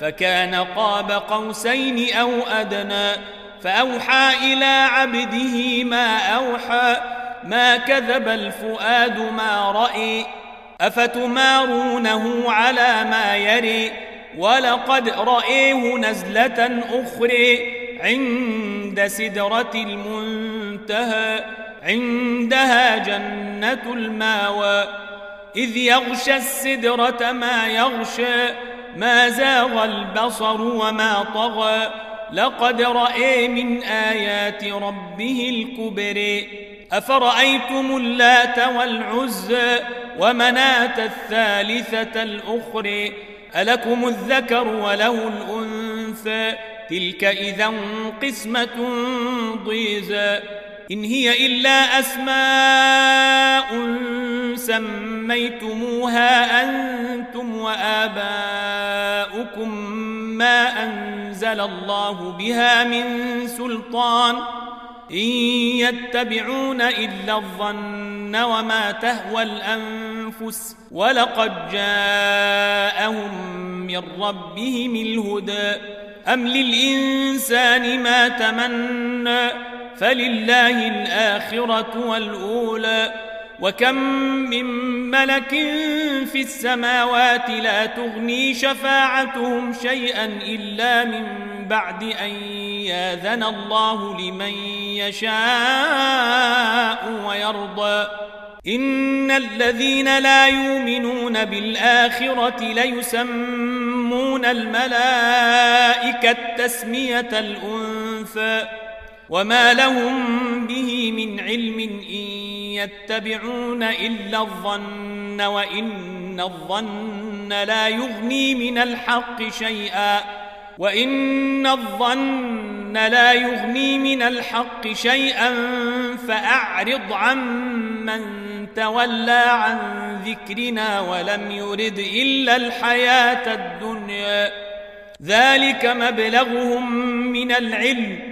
فكان قاب قوسين أو أدنى فأوحى إلى عبده ما أوحى ما كذب الفؤاد ما رأي أفتمارونه على ما يري ولقد رأيه نزلة أخرى عند سدرة المنتهى عندها جنة الماوى إذ يغشى السدرة ما يغشى ما زاغ البصر وما طغى. لقد رأي من آيات ربه الكبر. أفرأيتم اللات والعزى ومناة الثالثة الأخرى ألكم الذكر وله الأنثى؟ تلك إذا قسمة ضيزى. إن هي إلا أسماء سميتموها أنتم وآباؤكم ما أنزل الله بها من سلطان. إن يتبعون إلا الظن وما تهوى الأنفس. ولقد جاءهم من ربهم الهدى. أم للإنسان ما تمنى فلله الآخرة والأولى وكم من ملك في السماوات لا تغني شفاعتهم شيئا إلا من بعد أن ياذن الله لمن يشاء ويرضى إن الذين لا يؤمنون بالآخرة ليسمون الملائكة تسمية الأنثى وما لهم به من علم إن يتبعون إلا الظن وإن الظن لا يغني من الحق شيئا وإن الظن لا يغني من الحق شيئا فأعرض عمن تولى عن ذكرنا ولم يرد إلا الحياة الدنيا ذلك مبلغهم من العلم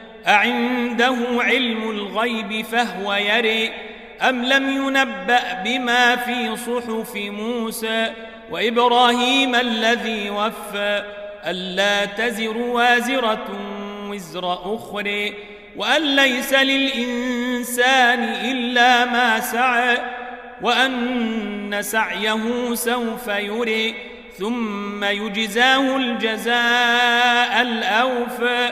أعنده علم الغيب فهو يري أم لم ينبأ بما في صحف موسى وإبراهيم الذي وفى ألا تزر وازرة وزر أخرى وأن ليس للإنسان إلا ما سعى وأن سعيه سوف يري ثم يجزاه الجزاء الأوفى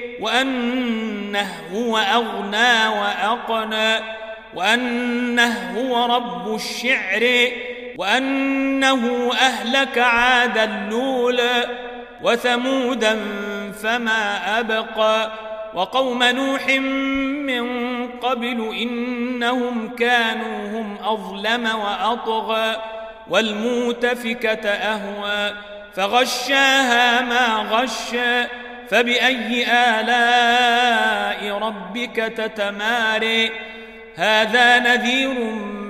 وأنه هو أغنى وأقنى وأنه هو رب الشعر وأنه أهلك عادا الأولى وثمودا فما أبقى. وقوم نوح من قبل إنهم كانوا هم أظلم وأطغى والموتفكة أهوى فغشاها ما غشى. فبأي آلاء ربك تتماري؟ هذا نذير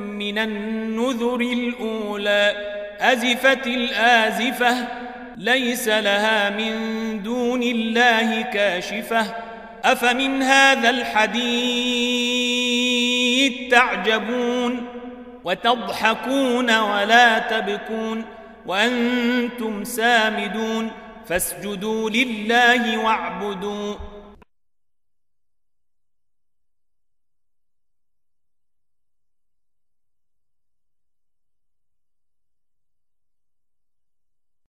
من النذر الأولى. أزفت الآزفة ليس لها من دون الله كاشفة. أفمن هذا الحديث تعجبون وتضحكون ولا تبكون وأنتم سامدون؟ فاسجدوا لله واعبدوا